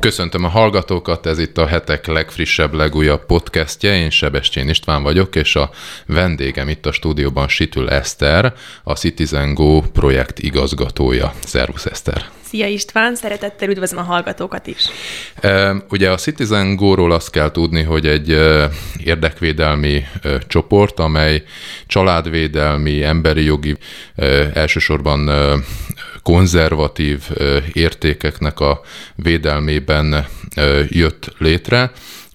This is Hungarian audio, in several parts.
Köszöntöm a hallgatókat, ez itt a hetek legfrissebb, legújabb podcastje. Én Sebestyén István vagyok, és a vendégem itt a stúdióban Situl Eszter, a Citizen Go projekt igazgatója. Szervusz Eszter! Szia István, szeretettel üdvözlöm a hallgatókat is. Ugye a Citizen Go-ról azt kell tudni, hogy egy érdekvédelmi csoport, amely családvédelmi, emberi jogi, elsősorban konzervatív értékeknek a védelmében jött létre,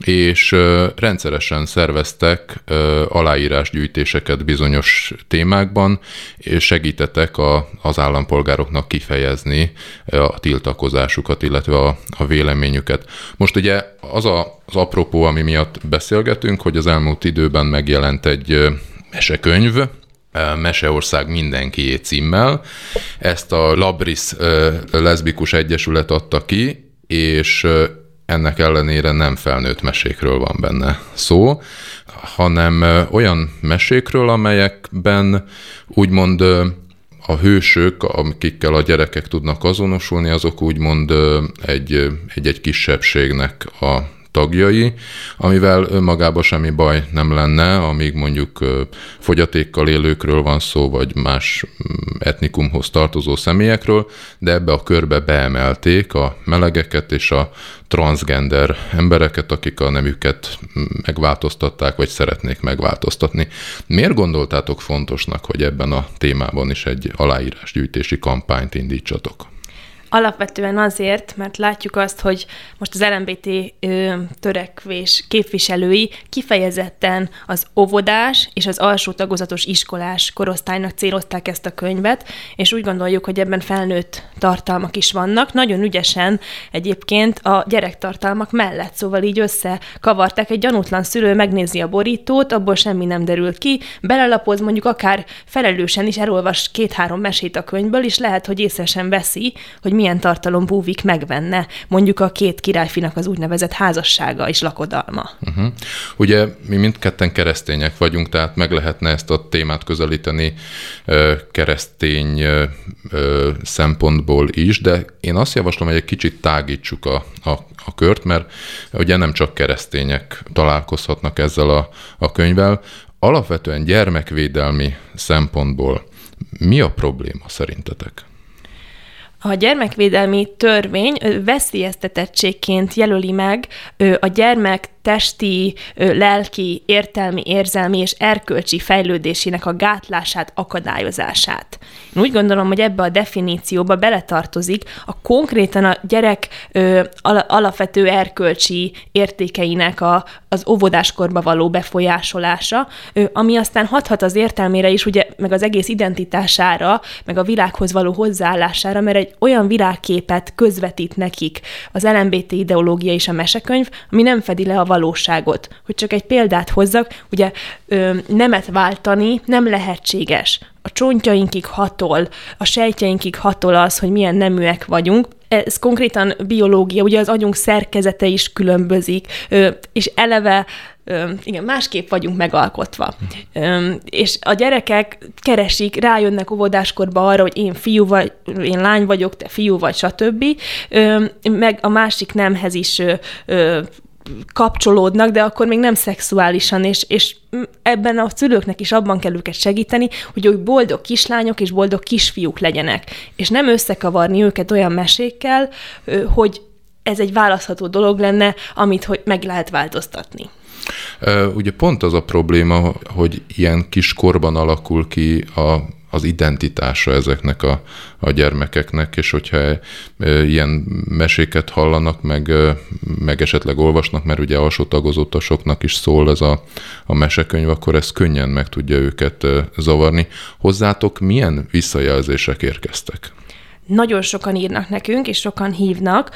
és rendszeresen szerveztek aláírásgyűjtéseket bizonyos témákban, és segítettek a, az állampolgároknak kifejezni a tiltakozásukat, illetve a, véleményüket. Most ugye az a, az apropó, ami miatt beszélgetünk, hogy az elmúlt időben megjelent egy mesekönyv, Meseország mindenkié címmel. Ezt a Labris leszbikus egyesület adta ki, és ennek ellenére nem felnőtt mesékről van benne szó, hanem olyan mesékről, amelyekben úgymond a hősök, akikkel a gyerekek tudnak azonosulni, azok úgymond egy, egy-egy kisebbségnek a tagjai, amivel önmagában semmi baj nem lenne, amíg mondjuk fogyatékkal élőkről van szó, vagy más mm, etnikumhoz tartozó személyekről, de ebbe a körbe beemelték a melegeket és a transgender embereket, akik a nemüket megváltoztatták, vagy szeretnék megváltoztatni. Miért gondoltátok fontosnak, hogy ebben a témában is egy aláírásgyűjtési kampányt indítsatok? Alapvetően azért, mert látjuk azt, hogy most az LMBT ö, törekvés képviselői kifejezetten az óvodás és az alsó tagozatos iskolás korosztálynak célozták ezt a könyvet, és úgy gondoljuk, hogy ebben felnőtt tartalmak is vannak. Nagyon ügyesen egyébként a gyerektartalmak mellett, szóval így összekavarták. Egy gyanútlan szülő megnézi a borítót, abból semmi nem derül ki, belelapoz mondjuk akár felelősen is elolvas két-három mesét a könyvből, és lehet, hogy észre sem veszi, hogy mi milyen tartalom búvik megvenne mondjuk a két királyfinak az úgynevezett házassága és lakodalma. Uh-huh. Ugye mi mindketten keresztények vagyunk, tehát meg lehetne ezt a témát közelíteni keresztény szempontból is, de én azt javaslom, hogy egy kicsit tágítsuk a, a, a kört, mert ugye nem csak keresztények találkozhatnak ezzel a, a könyvvel. Alapvetően gyermekvédelmi szempontból mi a probléma szerintetek? A gyermekvédelmi törvény veszélyeztetettségként jelöli meg a gyermek testi, lelki, értelmi, érzelmi és erkölcsi fejlődésének a gátlását, akadályozását. Én úgy gondolom, hogy ebbe a definícióba beletartozik a konkrétan a gyerek ö, alapvető erkölcsi értékeinek a, az óvodáskorba való befolyásolása, ami aztán hathat az értelmére is, ugye, meg az egész identitására, meg a világhoz való hozzáállására, mert egy olyan világképet közvetít nekik az LMBT ideológia és a mesekönyv, ami nem fedi le a valóságot. Hogy csak egy példát hozzak, ugye nemet váltani nem lehetséges. A csontjainkig hatol, a sejtjeinkig hatol az, hogy milyen neműek vagyunk, ez konkrétan biológia, ugye az agyunk szerkezete is különbözik, és eleve igen, másképp vagyunk megalkotva. És a gyerekek keresik, rájönnek óvodáskorba arra, hogy én fiú vagy, én lány vagyok, te fiú vagy, stb. Meg a másik nemhez is kapcsolódnak, de akkor még nem szexuálisan, és, és ebben a szülőknek is abban kell őket segíteni, hogy ők boldog kislányok és boldog kisfiúk legyenek, és nem összekavarni őket olyan mesékkel, hogy ez egy választható dolog lenne, amit hogy meg lehet változtatni. Ugye pont az a probléma, hogy ilyen kiskorban alakul ki a az identitása ezeknek a, a gyermekeknek, és hogyha ilyen meséket hallanak, meg, meg esetleg olvasnak, mert ugye alsó tagozatosoknak is szól ez a, a mesekönyv, akkor ez könnyen meg tudja őket zavarni. Hozzátok milyen visszajelzések érkeztek? Nagyon sokan írnak nekünk, és sokan hívnak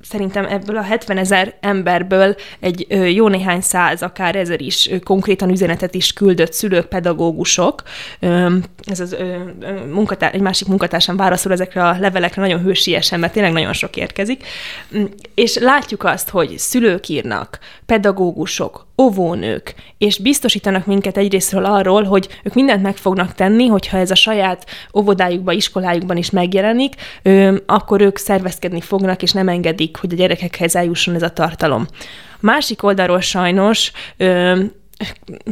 szerintem ebből a 70 ezer emberből egy jó néhány száz, akár ezer is konkrétan üzenetet is küldött szülők, pedagógusok. Ez az munkatár, egy másik munkatársam válaszol ezekre a levelekre nagyon hősiesen, mert tényleg nagyon sok érkezik. Mm, és látjuk azt, hogy szülők írnak, pedagógusok, óvónők, és biztosítanak minket egyrésztről arról, hogy ők mindent meg fognak tenni, hogyha ez a saját óvodájukban, iskolájukban is megjelenik, akkor ők szervezkedni fognak, és nem engedik segítik, hogy a gyerekekhez eljusson ez a tartalom. A másik oldalról sajnos ö,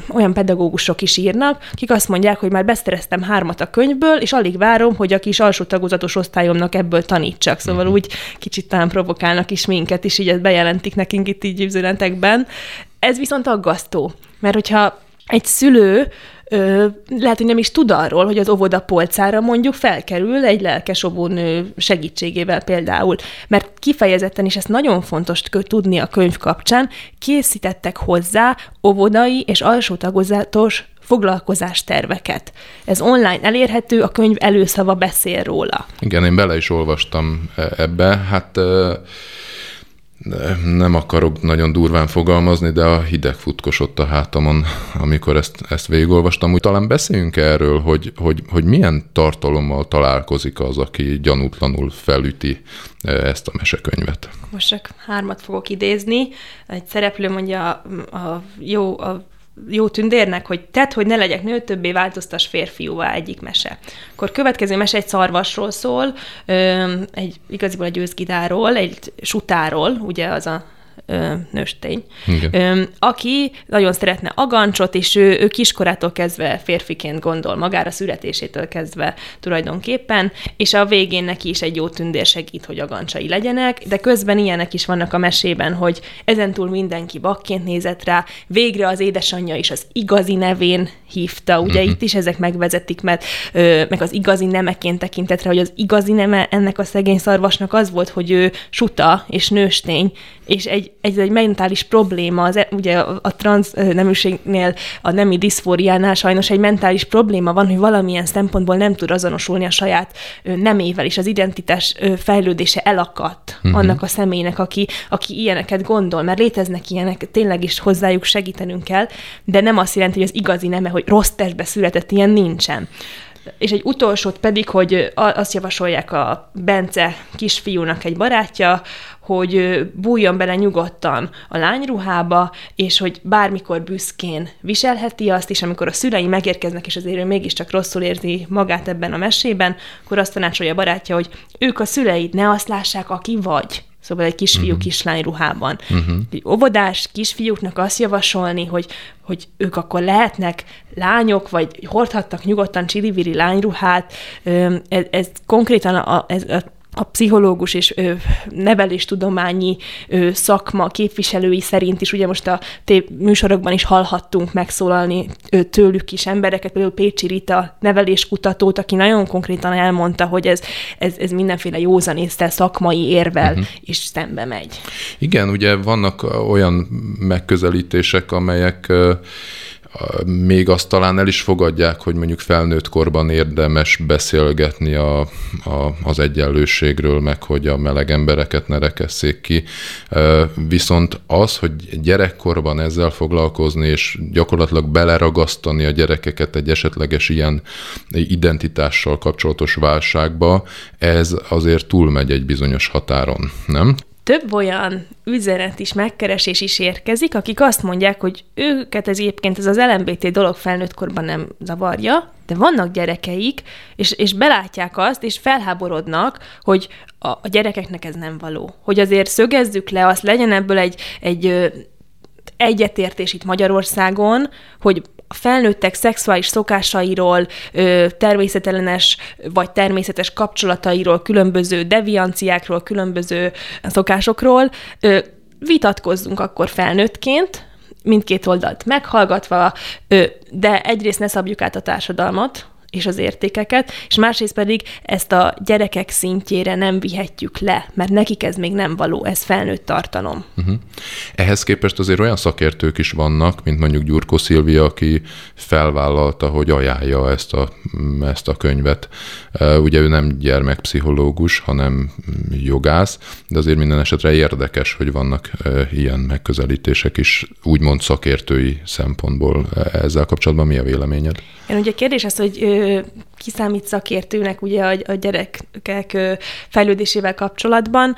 olyan pedagógusok is írnak, akik azt mondják, hogy már beszereztem hármat a könyvből, és alig várom, hogy a kis alsó tagozatos osztályomnak ebből tanítsak. Szóval uh-huh. úgy kicsit talán provokálnak is minket, és így ezt bejelentik nekünk itt így üzenetekben. Ez viszont aggasztó, mert hogyha egy szülő ö, lehet, hogy nem is tud arról, hogy az óvoda polcára mondjuk felkerül egy lelkes óvónő segítségével például. Mert kifejezetten, és ezt nagyon fontos tudni a könyv kapcsán, készítettek hozzá óvodai és alsó tagozatos foglalkozásterveket. Ez online elérhető, a könyv előszava beszél róla. Igen, én bele is olvastam e, ebbe. Hát nem akarok nagyon durván fogalmazni, de a hideg futkosott a hátamon, amikor ezt, ezt végigolvastam. Úgy talán beszéljünk erről, hogy, hogy, hogy milyen tartalommal találkozik az, aki gyanútlanul felüti e, ezt a mesekönyvet. Most csak hármat fogok idézni. Egy szereplő mondja a, a jó, a jó tündérnek, hogy tedd, hogy ne legyek nő, többé változtas férfiúvá egyik mese. Akkor következő mese egy szarvasról szól, egy igaziból egy őzgidáról, egy sutáról, ugye az a ö, nőstény, ö, aki nagyon szeretne agancsot, és ő, ő kiskorától kezdve férfiként gondol magára, születésétől kezdve tulajdonképpen, és a végén neki is egy jó tündér segít, hogy agancsai legyenek, de közben ilyenek is vannak a mesében, hogy ezentúl mindenki bakként nézett rá, végre az édesanyja is az igazi nevén hívta, ugye uh-huh. itt is ezek megvezetik, mert ö, meg az igazi nemeként tekintett rá, hogy az igazi neme ennek a szegény szarvasnak az volt, hogy ő suta és nőstény, és egy, egy, egy mentális probléma, az, e, ugye a, a transz neműségnél, a nemi diszfóriánál sajnos egy mentális probléma van, hogy valamilyen szempontból nem tud azonosulni a saját nemével, és az identitás fejlődése elakadt uh-huh. annak a személynek, aki, aki ilyeneket gondol, mert léteznek ilyenek, tényleg is hozzájuk segítenünk kell, de nem azt jelenti, hogy az igazi neme, hogy rossz testbe született, ilyen nincsen és egy utolsót pedig, hogy azt javasolják a Bence kisfiúnak egy barátja, hogy bújjon bele nyugodtan a lányruhába, és hogy bármikor büszkén viselheti azt, és amikor a szülei megérkeznek, és azért ő mégiscsak rosszul érzi magát ebben a mesében, akkor azt tanácsolja a barátja, hogy ők a szüleid ne azt lássák, aki vagy. Szóval egy kisfiú uh-huh. kislány ruhában. Uh-huh. Egy óvodás kisfiúknak azt javasolni, hogy, hogy ők akkor lehetnek lányok, vagy hordhattak nyugodtan csiliviri lányruhát, ez, ez konkrétan a, ez a a pszichológus és ö, neveléstudományi ö, szakma képviselői szerint is, ugye most a té- műsorokban is hallhattunk megszólalni ö, tőlük is embereket, például Pécsi Rita neveléskutatót, aki nagyon konkrétan elmondta, hogy ez, ez, ez mindenféle józanésztel, szakmai érvel uh-huh. is szembe megy. Igen, ugye vannak olyan megközelítések, amelyek még azt talán el is fogadják, hogy mondjuk felnőtt korban érdemes beszélgetni a, a, az egyenlőségről, meg hogy a meleg embereket ne rekesszék ki. Viszont az, hogy gyerekkorban ezzel foglalkozni, és gyakorlatilag beleragasztani a gyerekeket egy esetleges ilyen identitással kapcsolatos válságba, ez azért túlmegy egy bizonyos határon, nem? Több olyan üzenet is, megkeresés is érkezik, akik azt mondják, hogy őket ez egyébként ez az LMBT dolog felnőttkorban nem zavarja, de vannak gyerekeik, és, és belátják azt, és felháborodnak, hogy a, a gyerekeknek ez nem való. Hogy azért szögezzük le, azt legyen ebből egy, egy egyetértés itt Magyarországon, hogy a felnőttek szexuális szokásairól, természetellenes vagy természetes kapcsolatairól, különböző devianciákról, különböző szokásokról vitatkozzunk akkor felnőttként, mindkét oldalt meghallgatva, de egyrészt ne szabjuk át a társadalmat, és az értékeket, és másrészt pedig ezt a gyerekek szintjére nem vihetjük le, mert nekik ez még nem való, ez felnőtt tartalom. Uh-huh. Ehhez képest azért olyan szakértők is vannak, mint mondjuk Gyurko Szilvia, aki felvállalta, hogy ajánlja ezt a, ezt a könyvet. Ugye ő nem gyermekpszichológus, hanem jogász, de azért minden esetre érdekes, hogy vannak ilyen megközelítések is, úgymond szakértői szempontból ezzel kapcsolatban mi a véleményed? Én ugye kérdés az, hogy que kiszámít szakértőnek ugye a, a gyerekek fejlődésével kapcsolatban.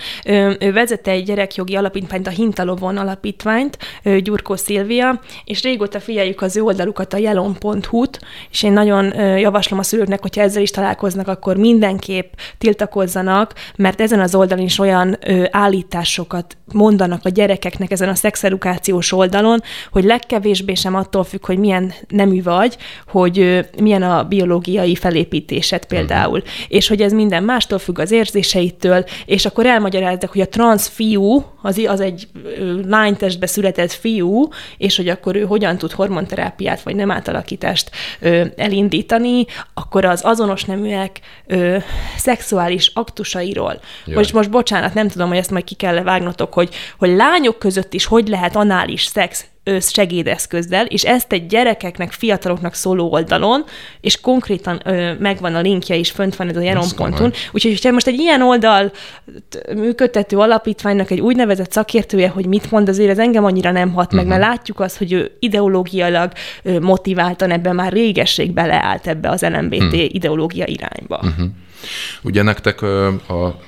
Ő vezette egy gyerekjogi alapítványt, a Hintalovon alapítványt, Gyurkó Szilvia, és régóta figyeljük az ő oldalukat, a jelon.hu-t, és én nagyon javaslom a szülőknek, hogyha ezzel is találkoznak, akkor mindenképp tiltakozzanak, mert ezen az oldalon is olyan állításokat mondanak a gyerekeknek ezen a szexedukációs oldalon, hogy legkevésbé sem attól függ, hogy milyen nemű vagy, hogy milyen a biológiai felépítésed például, uh-huh. és hogy ez minden mástól függ az érzéseitől, és akkor elmagyarázzák, hogy a trans fiú, az, az egy lánytestbe született fiú, és hogy akkor ő hogyan tud hormonterápiát vagy nem átalakítást ö, elindítani, akkor az azonos neműek ö, szexuális aktusairól. Jaj. Most, most bocsánat, nem tudom, hogy ezt majd ki kell vágnotok, hogy, hogy lányok között is hogy lehet anális szex segédeszközzel, és ezt egy gyerekeknek, fiataloknak szóló oldalon, és konkrétan ö, megvan a linkje is, fönt van ez a jelenponton. Úgyhogy, hogyha most egy ilyen oldal működtető alapítványnak egy úgynevezett szakértője, hogy mit mond, azért ez engem annyira nem hat meg, uh-huh. mert látjuk azt, hogy ő ideológiailag motiváltan ebben már régesség beleállt ebbe az LMBT uh-huh. ideológia irányba. Uh-huh. Ugye nektek a,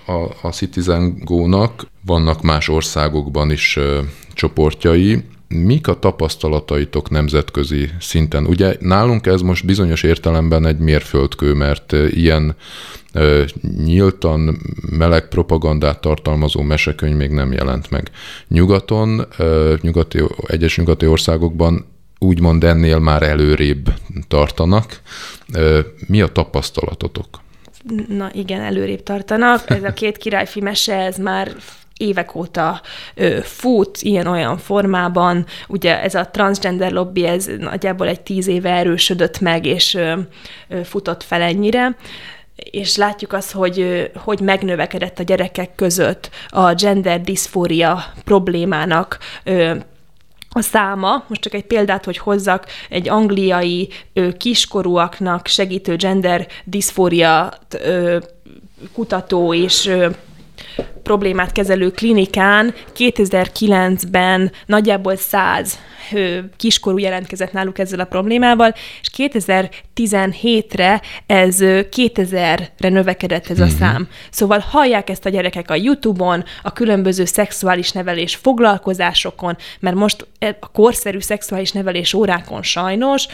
a, a Citizen Go-nak vannak más országokban is csoportjai, mik a tapasztalataitok nemzetközi szinten? Ugye nálunk ez most bizonyos értelemben egy mérföldkő, mert ilyen ö, nyíltan meleg propagandát tartalmazó mesekönyv még nem jelent meg. Nyugaton, ö, nyugati, egyes nyugati országokban úgymond ennél már előrébb tartanak. Ö, mi a tapasztalatotok? Na igen, előrébb tartanak. Ez a két királyfi mese, ez már évek óta ö, fut ilyen-olyan formában. Ugye ez a transgender lobby, ez nagyjából egy tíz éve erősödött meg, és ö, ö, futott fel ennyire és látjuk azt, hogy hogy megnövekedett a gyerekek között a gender diszfória problémának a száma, most csak egy példát, hogy hozzak, egy angliai ö, kiskorúaknak segítő gender diszfória kutató és ö, problémát kezelő klinikán 2009-ben nagyjából 100 kiskorú jelentkezett náluk ezzel a problémával, és 2017-re ez 2000-re növekedett ez a uh-huh. szám. Szóval hallják ezt a gyerekek a YouTube-on, a különböző szexuális nevelés foglalkozásokon, mert most e, a korszerű szexuális nevelés órákon sajnos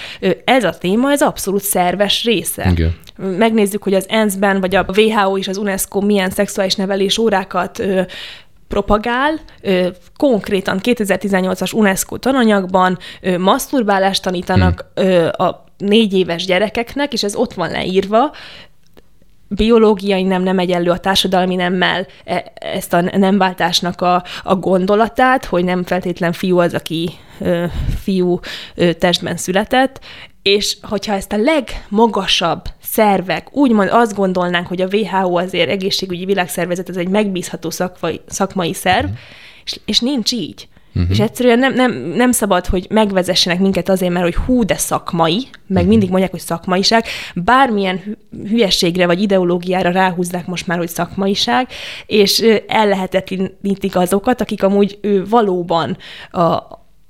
ez a téma, ez abszolút szerves része. Igen. Megnézzük, hogy az ENSZ-ben, vagy a WHO és az UNESCO milyen szexuális nevelés órákat propagál, ö, konkrétan 2018-as UNESCO tananyagban ö, maszturbálást tanítanak hmm. ö, a négy éves gyerekeknek, és ez ott van leírva, biológiai nem nem egyenlő a társadalmi nemmel e, ezt a nemváltásnak a, a gondolatát, hogy nem feltétlen fiú az, aki ö, fiú ö, testben született, és hogyha ezt a legmagasabb szervek, úgymond azt gondolnánk, hogy a WHO azért egészségügyi világszervezet, ez egy megbízható szakmai, szakmai szerv, mm. és, és nincs így. Uh-huh. És egyszerűen nem, nem, nem szabad, hogy megvezessenek minket azért, mert hogy hú, de szakmai, meg uh-huh. mindig mondják, hogy szakmaiság, bármilyen hülyességre vagy ideológiára ráhúzzák most már, hogy szakmaiság, és ellehetetlenítik azokat, akik amúgy ő valóban a,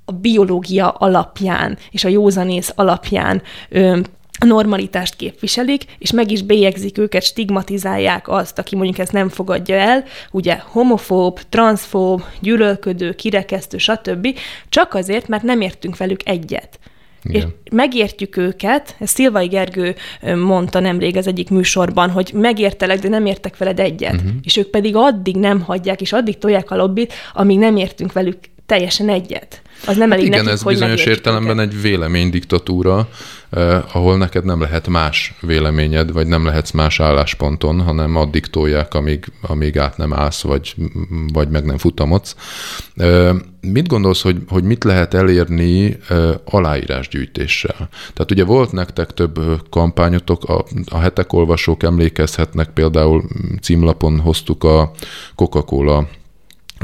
a biológia alapján és a józanész alapján ö, a normalitást képviselik, és meg is bélyegzik őket, stigmatizálják azt, aki mondjuk ezt nem fogadja el, ugye homofób, transzfób, gyűlölködő, kirekesztő, stb., csak azért, mert nem értünk velük egyet. Igen. És megértjük őket, ezt Szilvai Gergő mondta nemrég az egyik műsorban, hogy megértelek, de nem értek veled egyet. Uh-huh. És ők pedig addig nem hagyják, és addig tolják a lobbit, amíg nem értünk velük teljesen egyet. Az nem hát elég igen, nekik, ez hogy bizonyos értelemben őket. egy véleménydiktatúra, eh, ahol neked nem lehet más véleményed, vagy nem lehetsz más állásponton, hanem addig tolják, amíg, amíg át nem állsz, vagy, vagy meg nem futamodsz. Eh, mit gondolsz, hogy, hogy mit lehet elérni eh, aláírásgyűjtéssel? Tehát ugye volt nektek több kampányotok, a, a hetek olvasók emlékezhetnek, például címlapon hoztuk a Coca-Cola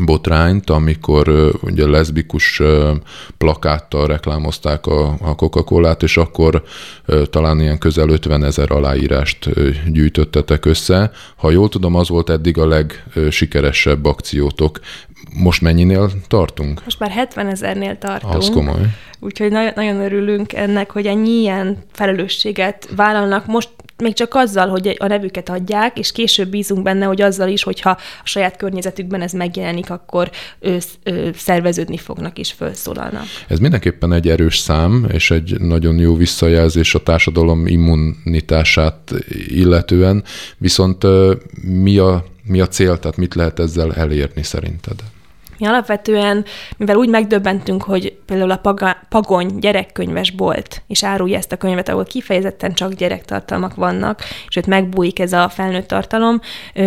botrányt, amikor ugye leszbikus plakáttal reklámozták a, a Coca-Colát, és akkor talán ilyen közel 50 ezer aláírást gyűjtöttetek össze. Ha jól tudom, az volt eddig a legsikeresebb akciótok. Most mennyinél tartunk? Most már 70 ezernél tartunk. Az komoly. Úgyhogy nagyon, nagyon örülünk ennek, hogy ennyi ilyen felelősséget vállalnak. Most még csak azzal, hogy a nevüket adják, és később bízunk benne, hogy azzal is, hogyha a saját környezetükben ez megjelenik, akkor ő, ő, szerveződni fognak és felszólalnak. Ez mindenképpen egy erős szám, és egy nagyon jó visszajelzés a társadalom immunitását illetően, viszont mi a, mi a cél, tehát mit lehet ezzel elérni szerinted? Mi alapvetően, mivel úgy megdöbbentünk, hogy például a Paga, Pagony gyerekkönyves bolt, és árulja ezt a könyvet, ahol kifejezetten csak gyerektartalmak vannak, és ott megbújik ez a felnőtt tartalom,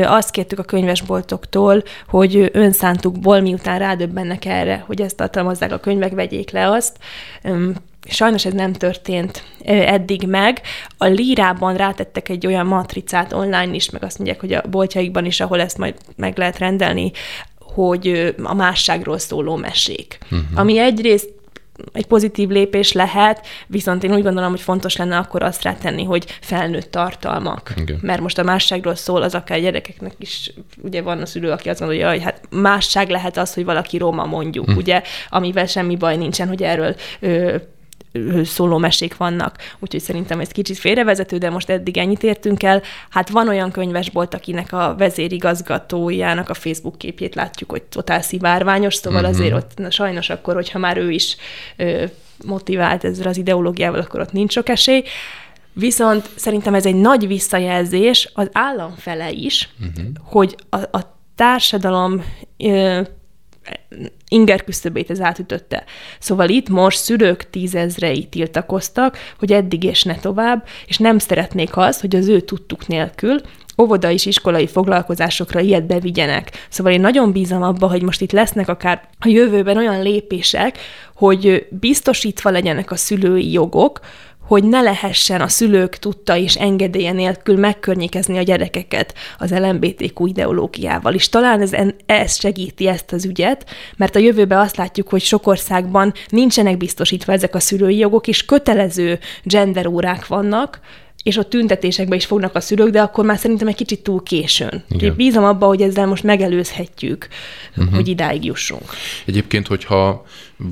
azt kértük a könyvesboltoktól, hogy önszántukból, miután rádöbbennek erre, hogy ezt tartalmazzák a könyvek, vegyék le azt, Sajnos ez nem történt eddig meg. A Lírában rátettek egy olyan matricát online is, meg azt mondják, hogy a boltjaikban is, ahol ezt majd meg lehet rendelni, hogy a másságról szóló mesék. Uh-huh. Ami egyrészt egy pozitív lépés lehet, viszont én úgy gondolom, hogy fontos lenne akkor azt rátenni, hogy felnőtt tartalmak. Igen. Mert most a másságról szól, az akár gyerekeknek is, ugye van a szülő, aki azt gondolja, hogy hát másság lehet az, hogy valaki roma mondjuk, uh-huh. ugye, amivel semmi baj nincsen, hogy erről ö, szóló mesék vannak. Úgyhogy szerintem ez kicsit félrevezető, de most eddig ennyit értünk el. Hát van olyan könyvesbolt, akinek a vezérigazgatójának a Facebook képét látjuk, hogy totál szivárványos, szóval uh-huh. azért ott na, sajnos akkor, hogyha már ő is ö, motivált ezzel az ideológiával, akkor ott nincs sok esély. Viszont szerintem ez egy nagy visszajelzés az állam fele is, uh-huh. hogy a, a társadalom ö, inger küszöbét ez átütötte. Szóval itt most szülők tízezrei tiltakoztak, hogy eddig és ne tovább, és nem szeretnék azt, hogy az ő tudtuk nélkül óvoda és iskolai foglalkozásokra ilyet bevigyenek. Szóval én nagyon bízom abba, hogy most itt lesznek akár a jövőben olyan lépések, hogy biztosítva legyenek a szülői jogok, hogy ne lehessen a szülők tudta és engedélye nélkül megkörnyékezni a gyerekeket az LMBTQ ideológiával. És talán ez, ez segíti ezt az ügyet, mert a jövőben azt látjuk, hogy sok országban nincsenek biztosítva ezek a szülői jogok, és kötelező genderórák vannak, és ott tüntetésekbe is fognak a szülők, de akkor már szerintem egy kicsit túl későn. Úgyhogy bízom abba, hogy ezzel most megelőzhetjük, uh-huh. hogy idáig jussunk. Egyébként, hogyha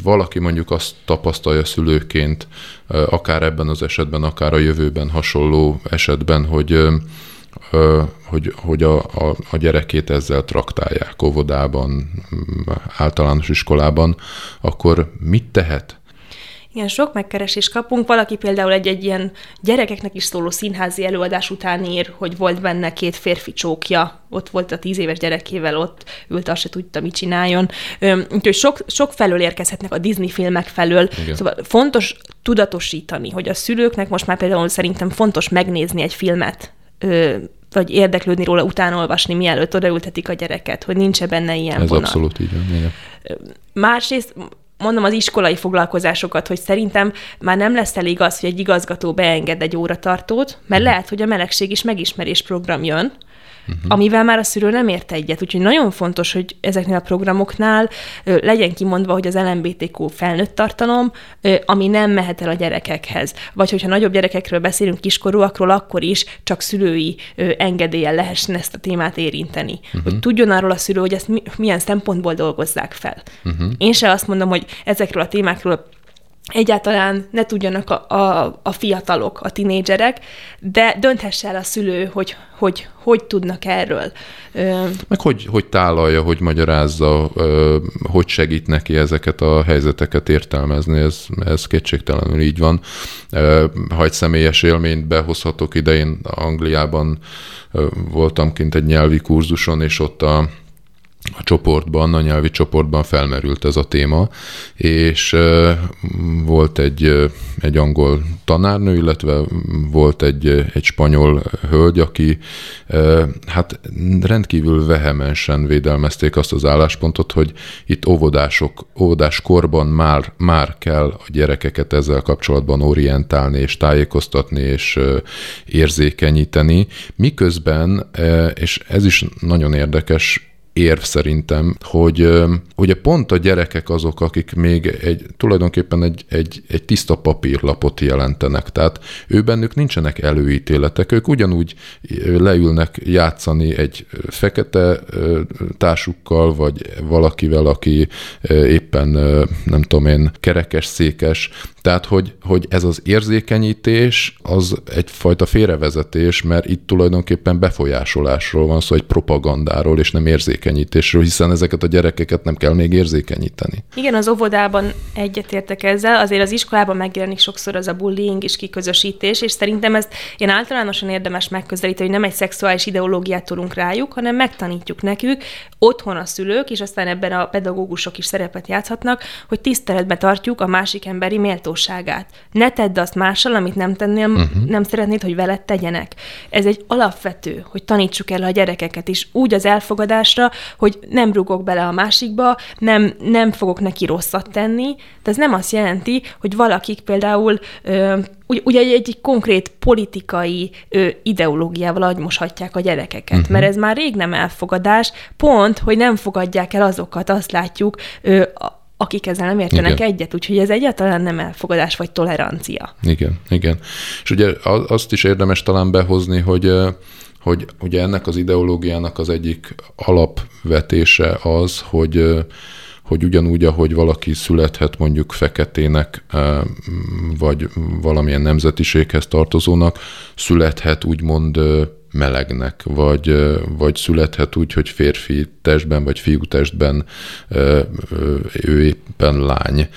valaki mondjuk azt tapasztalja szülőként, akár ebben az esetben, akár a jövőben hasonló esetben, hogy hogy, hogy a, a, a gyerekét ezzel traktálják óvodában, általános iskolában, akkor mit tehet? Igen, sok megkeresést kapunk. Valaki például egy-egy ilyen gyerekeknek is szóló színházi előadás után ír, hogy volt benne két férfi csókja, ott volt a tíz éves gyerekével, ott ült, azt se tudta, mit csináljon. Úgyhogy sok, sok felől érkezhetnek a Disney filmek felől. Igen. Szóval fontos tudatosítani, hogy a szülőknek most már például szerintem fontos megnézni egy filmet, vagy érdeklődni róla, utánolvasni, mielőtt odaültetik a gyereket, hogy nincs benne ilyen Ez vonal. abszolút így van. Igen. Másrészt mondom az iskolai foglalkozásokat, hogy szerintem már nem lesz elég az, hogy egy igazgató beenged egy óratartót, mert mhm. lehet, hogy a melegség is megismerés program jön, uh-huh. amivel már a szülő nem ért egyet. Úgyhogy nagyon fontos, hogy ezeknél a programoknál ö, legyen kimondva, hogy az LMBTQ felnőtt tartalom, ö, ami nem mehet el a gyerekekhez. Vagy hogyha nagyobb gyerekekről beszélünk, kiskorúakról, akkor is csak szülői ö, engedéllyel lehessen ezt a témát érinteni. Uh-huh. Hogy tudjon arról a szülő, hogy ezt mi, milyen szempontból dolgozzák fel. Uh-huh. Én se azt mondom, hogy ezekről a témákról egyáltalán ne tudjanak a, a, a fiatalok, a tinédzserek, de dönthesse el a szülő, hogy hogy, hogy tudnak erről. Meg hogy, hogy tálalja, hogy magyarázza, hogy segít neki ezeket a helyzeteket értelmezni, ez, ez kétségtelenül így van. Ha egy személyes élményt behozhatok ide, én Angliában voltam kint egy nyelvi kurzuson, és ott a a csoportban, a nyelvi csoportban felmerült ez a téma, és volt egy, egy angol tanárnő, illetve volt egy, egy spanyol hölgy, aki hát rendkívül vehemensen védelmezték azt az álláspontot, hogy itt óvodások, óvodás korban már, már kell a gyerekeket ezzel kapcsolatban orientálni, és tájékoztatni, és érzékenyíteni, miközben, és ez is nagyon érdekes, érv szerintem, hogy ugye pont a gyerekek azok, akik még egy, tulajdonképpen egy, egy, egy tiszta papírlapot jelentenek. Tehát ő bennük nincsenek előítéletek, ők ugyanúgy leülnek játszani egy fekete társukkal, vagy valakivel, aki éppen nem tudom én, kerekes, székes, tehát, hogy, hogy ez az érzékenyítés az egyfajta félrevezetés, mert itt tulajdonképpen befolyásolásról van szó, egy propagandáról, és nem érzékenyítésről, hiszen ezeket a gyerekeket nem kell még érzékenyíteni. Igen, az óvodában egyetértek ezzel, azért az iskolában megjelenik sokszor az a bullying és kiközösítés, és szerintem ezt én általánosan érdemes megközelíteni, hogy nem egy szexuális ideológiát tudunk rájuk, hanem megtanítjuk nekük, otthon a szülők, és aztán ebben a pedagógusok is szerepet játszhatnak, hogy tiszteletbe tartjuk a másik emberi méltó méltóságát. Ne tedd azt mással, amit nem tennél, uh-huh. nem szeretnéd, hogy veled tegyenek. Ez egy alapvető, hogy tanítsuk el a gyerekeket is úgy az elfogadásra, hogy nem rugok bele a másikba, nem, nem fogok neki rosszat tenni, de ez nem azt jelenti, hogy valakik például ö, ugye egy, egy konkrét politikai ö, ideológiával agymoshatják a gyerekeket, uh-huh. mert ez már rég nem elfogadás, pont, hogy nem fogadják el azokat, azt látjuk, ö, akik ezzel nem értenek igen. egyet, úgyhogy ez egyáltalán nem elfogadás vagy tolerancia. Igen, igen. És ugye azt is érdemes talán behozni, hogy hogy ugye ennek az ideológiának az egyik alapvetése az, hogy hogy ugyanúgy, ahogy valaki születhet mondjuk feketének, vagy valamilyen nemzetiséghez tartozónak, születhet úgymond melegnek, vagy, vagy születhet úgy, hogy férfi testben, vagy fiú testben ő éppen lány,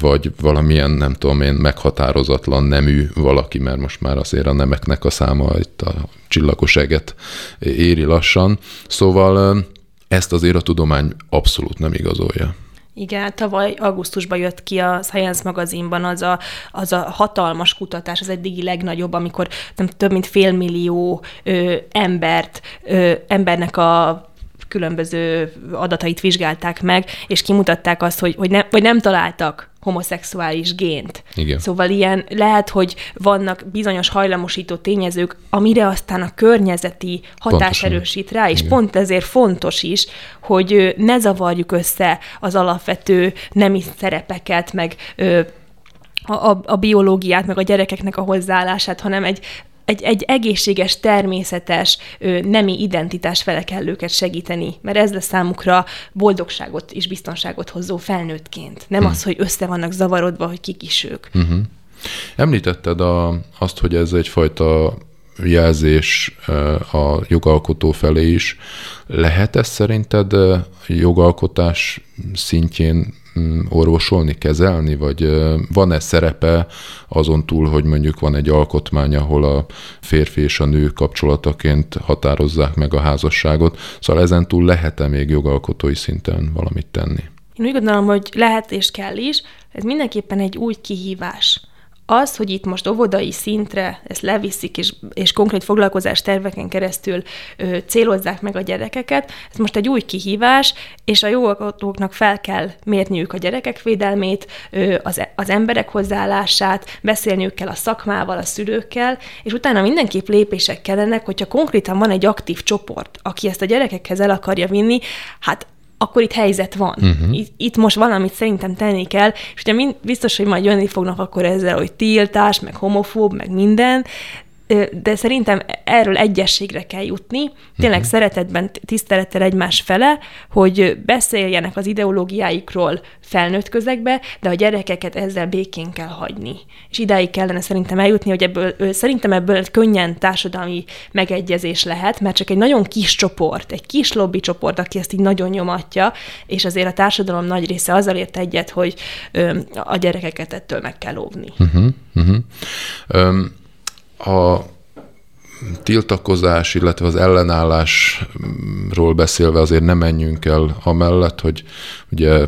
vagy valamilyen, nem tudom én, meghatározatlan nemű valaki, mert most már azért a nemeknek a száma itt a csillagos eget éri lassan. Szóval ezt azért a tudomány abszolút nem igazolja. Igen, tavaly augusztusban jött ki a Science magazinban az a, az a hatalmas kutatás, az eddigi legnagyobb, amikor nem, több mint félmillió ö, embert, ö, embernek a különböző adatait vizsgálták meg, és kimutatták azt, hogy, hogy ne, vagy nem találtak homoszexuális gént. Igen. Szóval ilyen lehet, hogy vannak bizonyos hajlamosító tényezők, amire aztán a környezeti hatás Pontosan. erősít rá, és Igen. pont ezért fontos is, hogy ne zavarjuk össze az alapvető nemi szerepeket, meg a, a, a biológiát, meg a gyerekeknek a hozzáállását, hanem egy egy, egy egészséges, természetes nemi identitás fele kell őket segíteni, mert ez lesz számukra boldogságot és biztonságot hozó felnőttként. Nem hmm. az, hogy össze vannak zavarodva, hogy kik is ők. Uh-huh. Említetted a, azt, hogy ez egyfajta jelzés a jogalkotó felé is. Lehet ez szerinted jogalkotás szintjén orvosolni, kezelni, vagy van-e szerepe azon túl, hogy mondjuk van egy alkotmány, ahol a férfi és a nő kapcsolataként határozzák meg a házasságot, szóval ezen túl lehet-e még jogalkotói szinten valamit tenni? Én úgy gondolom, hogy lehet és kell is, ez mindenképpen egy új kihívás az, hogy itt most óvodai szintre ezt leviszik, és, és konkrét foglalkozás terveken keresztül ö, célozzák meg a gyerekeket, ez most egy új kihívás, és a jogalkotóknak fel kell mérniük a gyerekek védelmét, ö, az, az emberek hozzáállását, beszélniük kell a szakmával, a szülőkkel, és utána mindenképp lépések kellenek, hogyha konkrétan van egy aktív csoport, aki ezt a gyerekekhez el akarja vinni, hát akkor itt helyzet van. Uh-huh. Itt, itt most valamit szerintem tenni kell, és ugye mind, biztos, hogy majd jönni fognak akkor ezzel, hogy tiltás, meg homofób, meg minden, de szerintem erről egyességre kell jutni, tényleg uh-huh. szeretetben, tisztelettel egymás fele, hogy beszéljenek az ideológiáikról felnőtt közegbe, de a gyerekeket ezzel békén kell hagyni. És idáig kellene szerintem eljutni, hogy ebből, szerintem ebből egy könnyen társadalmi megegyezés lehet, mert csak egy nagyon kis csoport, egy kis lobby csoport, aki ezt így nagyon nyomatja, és azért a társadalom nagy része azzal ért egyet, hogy a gyerekeket ettől meg kell óvni. Uh-huh, uh-huh. Um a tiltakozás, illetve az ellenállásról beszélve azért nem menjünk el amellett, hogy ugye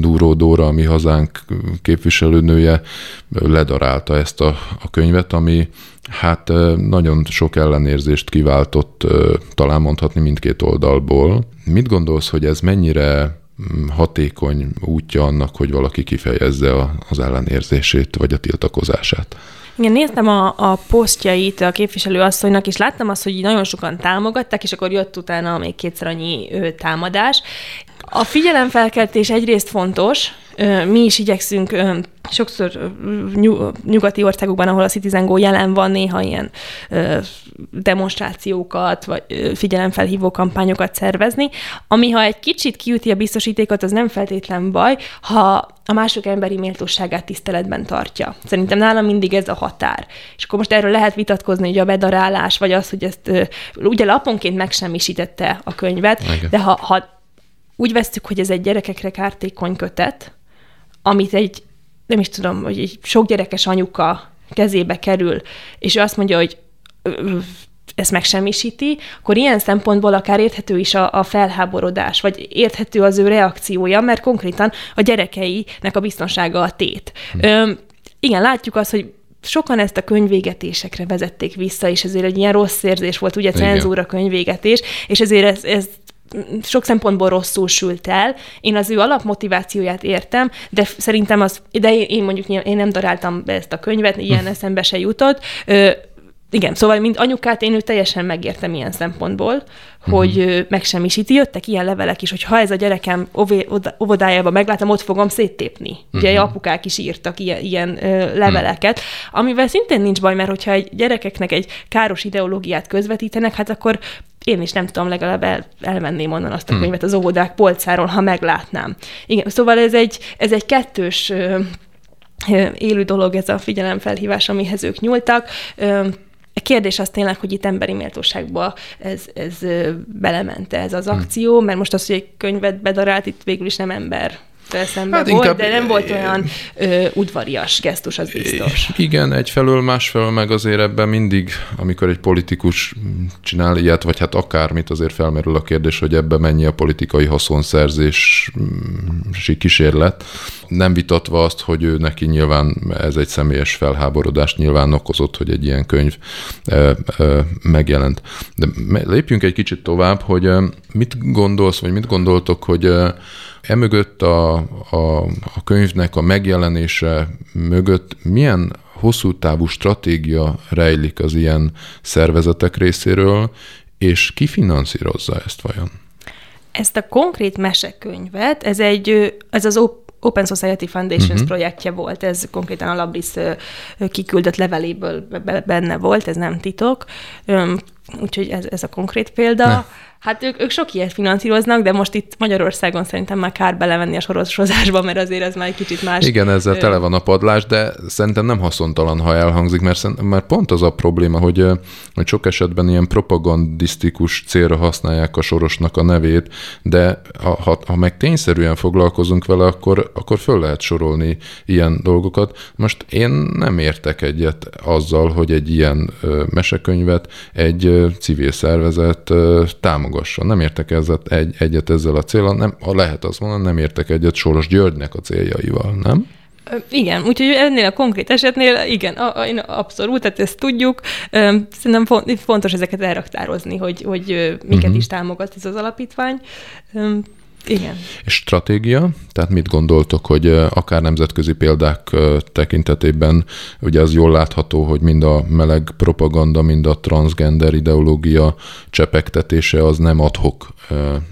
Dúró Dóra, a mi hazánk képviselőnője ledarálta ezt a, a könyvet, ami hát nagyon sok ellenérzést kiváltott, talán mondhatni mindkét oldalból. Mit gondolsz, hogy ez mennyire hatékony útja annak, hogy valaki kifejezze az ellenérzését vagy a tiltakozását? Igen, néztem a, a posztjait a képviselőasszonynak, és láttam azt, hogy nagyon sokan támogatták, és akkor jött utána még kétszer annyi ő, támadás. A figyelemfelkeltés egyrészt fontos, mi is igyekszünk sokszor nyugati országokban, ahol a Citizen Go jelen van, néha ilyen demonstrációkat, vagy figyelemfelhívó kampányokat szervezni, ami ha egy kicsit kiüti a biztosítékot, az nem feltétlen baj, ha a mások emberi méltóságát tiszteletben tartja. Szerintem nálam mindig ez a határ. És akkor most erről lehet vitatkozni, hogy a bedarálás, vagy az, hogy ezt ugye laponként megsemmisítette a könyvet, Igen. de ha, ha úgy vesztük, hogy ez egy gyerekekre kártékony kötet, amit egy, nem is tudom, hogy egy sok gyerekes anyuka kezébe kerül, és ő azt mondja, hogy ezt megsemmisíti, akkor ilyen szempontból akár érthető is a, a felháborodás, vagy érthető az ő reakciója, mert konkrétan a gyerekeinek a biztonsága a tét. Hm. Ö, igen, látjuk azt, hogy sokan ezt a könyvégetésekre vezették vissza, és ezért egy ilyen rossz érzés volt, ugye cenzúra könyvégetés, és ezért ez, ez sok szempontból rosszul sült el. Én az ő alapmotivációját értem, de szerintem az, de én mondjuk én nem daráltam be ezt a könyvet, ilyen hm. eszembe se jutott. Ö, igen, szóval, mint anyukát, én ő teljesen megértem ilyen szempontból, hogy uh-huh. megsemmisíti. Jöttek ilyen levelek is, hogy ha ez a gyerekem óvodájában meglátom, ott fogom széttépni. Uh-huh. Ugye apukák is írtak ilyen, ilyen ö, leveleket, uh-huh. amivel szintén nincs baj, mert hogyha egy gyerekeknek egy káros ideológiát közvetítenek, hát akkor én is nem tudom, legalább el, elmenném onnan azt a könyvet az óvodák polcáról, ha meglátnám. Igen, szóval ez egy, ez egy kettős ö, élő dolog ez a figyelemfelhívás, amihez ők nyúltak. A kérdés az tényleg, hogy itt emberi méltóságba ez, ez belemente ez az akció, mert most az, hogy egy könyvet bedarált, itt végül is nem ember szembe hát volt, inkább, de nem volt olyan ö, udvarias gesztus, az biztos. Igen, egyfelől, másfelől meg azért ebben mindig, amikor egy politikus csinál ilyet, vagy hát akármit, azért felmerül a kérdés, hogy ebben mennyi a politikai haszonszerzési kísérlet. Nem vitatva azt, hogy ő neki nyilván ez egy személyes felháborodást nyilván okozott, hogy egy ilyen könyv ö, ö, megjelent. De lépjünk egy kicsit tovább, hogy mit gondolsz, vagy mit gondoltok, hogy emögött a, a, a könyvnek a megjelenése mögött milyen hosszú távú stratégia rejlik az ilyen szervezetek részéről, és ki finanszírozza ezt vajon? Ezt a konkrét mesekönyvet, ez egy, ez az Open Society Foundations uh-huh. projektje volt, ez konkrétan a Labris kiküldött leveléből benne volt, ez nem titok, úgyhogy ez, ez a konkrét példa. Ne. Hát ők, ők sok ilyet finanszíroznak, de most itt Magyarországon szerintem már kár belevenni a sorozásba, mert azért ez már egy kicsit más. Igen, ezzel tele van a padlás, de szerintem nem haszontalan, ha elhangzik, mert, mert pont az a probléma, hogy, hogy sok esetben ilyen propagandisztikus célra használják a sorosnak a nevét, de ha, ha meg tényszerűen foglalkozunk vele, akkor, akkor föl lehet sorolni ilyen dolgokat. Most én nem értek egyet azzal, hogy egy ilyen mesekönyvet egy civil szervezet támogat támogasson. Nem értek ezzel, egy, egyet ezzel a célral, nem, ha lehet azt mondani, nem értek egyet Soros Györgynek a céljaival, nem? Igen, úgyhogy ennél a konkrét esetnél, igen, a, a, abszolút, tehát ezt tudjuk. Szerintem fontos ezeket elraktározni, hogy, hogy miket uh-huh. is támogat ez az alapítvány. Igen. És stratégia? Tehát mit gondoltok, hogy akár nemzetközi példák tekintetében, ugye az jól látható, hogy mind a meleg propaganda, mind a transgender ideológia csepegtetése az nem adhok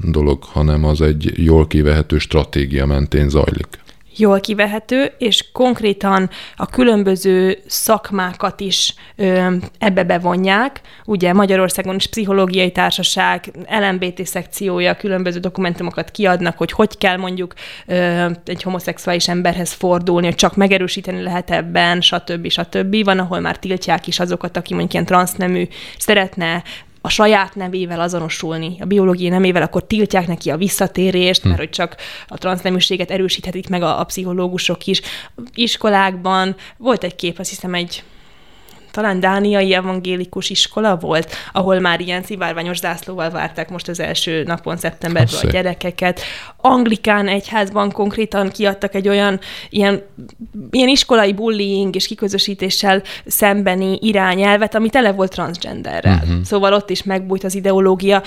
dolog, hanem az egy jól kivehető stratégia mentén zajlik jól kivehető, és konkrétan a különböző szakmákat is ö, ebbe bevonják. Ugye Magyarországon is pszichológiai társaság, LMBT szekciója, különböző dokumentumokat kiadnak, hogy hogy kell mondjuk ö, egy homoszexuális emberhez fordulni, hogy csak megerősíteni lehet ebben, stb. stb. Van, ahol már tiltják is azokat, aki mondjuk ilyen transznemű szeretne a saját nevével azonosulni, a biológiai nemével, akkor tiltják neki a visszatérést, hm. mert hogy csak a transzneműséget erősíthetik meg a, a pszichológusok is. Iskolákban volt egy kép, azt hiszem egy talán dániai evangélikus iskola volt, ahol már ilyen szivárványos zászlóval várták most az első napon szeptemberben a gyerekeket. Anglikán egyházban konkrétan kiadtak egy olyan ilyen, ilyen iskolai bullying és kiközösítéssel szembeni irányelvet, ami tele volt transgenderrel. Uh-huh. Szóval ott is megbújt az ideológia.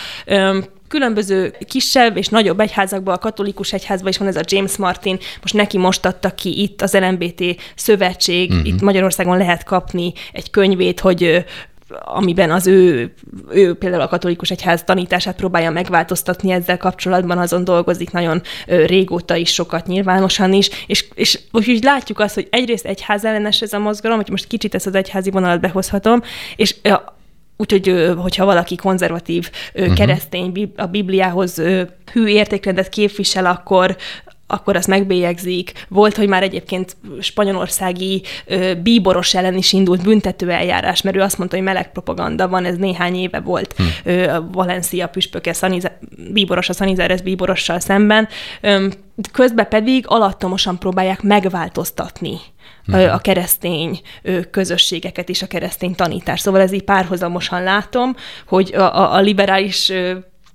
Különböző kisebb és nagyobb egyházakban, a katolikus egyházban is van ez a James Martin, most neki most adta ki itt az LMBT szövetség, uh-huh. itt Magyarországon lehet kapni egy könyvét, hogy amiben az ő, ő például a katolikus egyház tanítását próbálja megváltoztatni ezzel kapcsolatban, azon dolgozik nagyon régóta is, sokat nyilvánosan is, és, és úgy látjuk azt, hogy egyrészt egyház ellenes ez a mozgalom, hogy most kicsit ezt az egyházi vonalat behozhatom, és Úgyhogy, hogyha valaki konzervatív uh-huh. keresztény, a Bibliához hű értékrendet képvisel, akkor akkor azt megbélyegzik. Volt, hogy már egyébként spanyolországi ö, bíboros ellen is indult büntető eljárás, mert ő azt mondta, hogy meleg propaganda van, ez néhány éve volt hm. ö, a Valencia püspöke, Szanize, bíboros a Szanizeres bíborossal szemben. Ö, közben pedig alattomosan próbálják megváltoztatni hm. a keresztény közösségeket és a keresztény tanítást. Szóval ez így párhuzamosan látom, hogy a, a, a liberális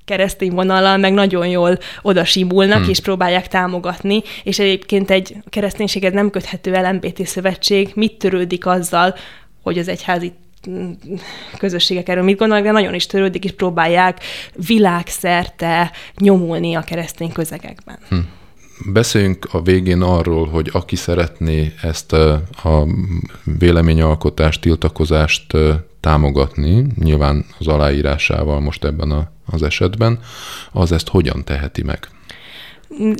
keresztény vonallal meg nagyon jól oda simulnak, hmm. és próbálják támogatni, és egyébként egy kereszténységet nem köthető LMBT szövetség mit törődik azzal, hogy az egyházi közösségek erről mit gondolnak, de nagyon is törődik, és próbálják világszerte nyomulni a keresztény közegekben. Hmm. Beszéljünk a végén arról, hogy aki szeretné ezt a véleményalkotást, tiltakozást támogatni, nyilván az aláírásával most ebben a, az esetben, az ezt hogyan teheti meg?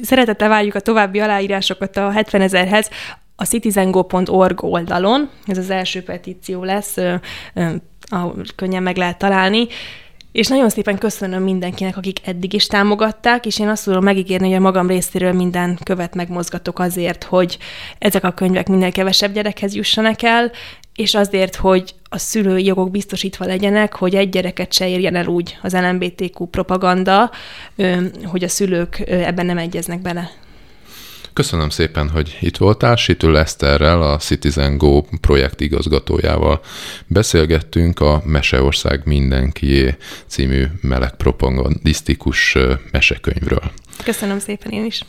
Szeretettel várjuk a további aláírásokat a 70 ezerhez a citizengo.org oldalon. Ez az első petíció lesz, ahol könnyen meg lehet találni. És nagyon szépen köszönöm mindenkinek, akik eddig is támogatták, és én azt tudom megígérni, hogy a magam részéről minden követ megmozgatok azért, hogy ezek a könyvek minél kevesebb gyerekhez jussanak el, és azért, hogy a szülői jogok biztosítva legyenek, hogy egy gyereket se érjen el úgy az LMBTQ propaganda, hogy a szülők ebben nem egyeznek bele. Köszönöm szépen, hogy itt voltál. Situl Eszterrel, a Citizen Go projekt igazgatójával beszélgettünk a Meseország mindenkié című meleg propagandisztikus mesekönyvről. Köszönöm szépen én is.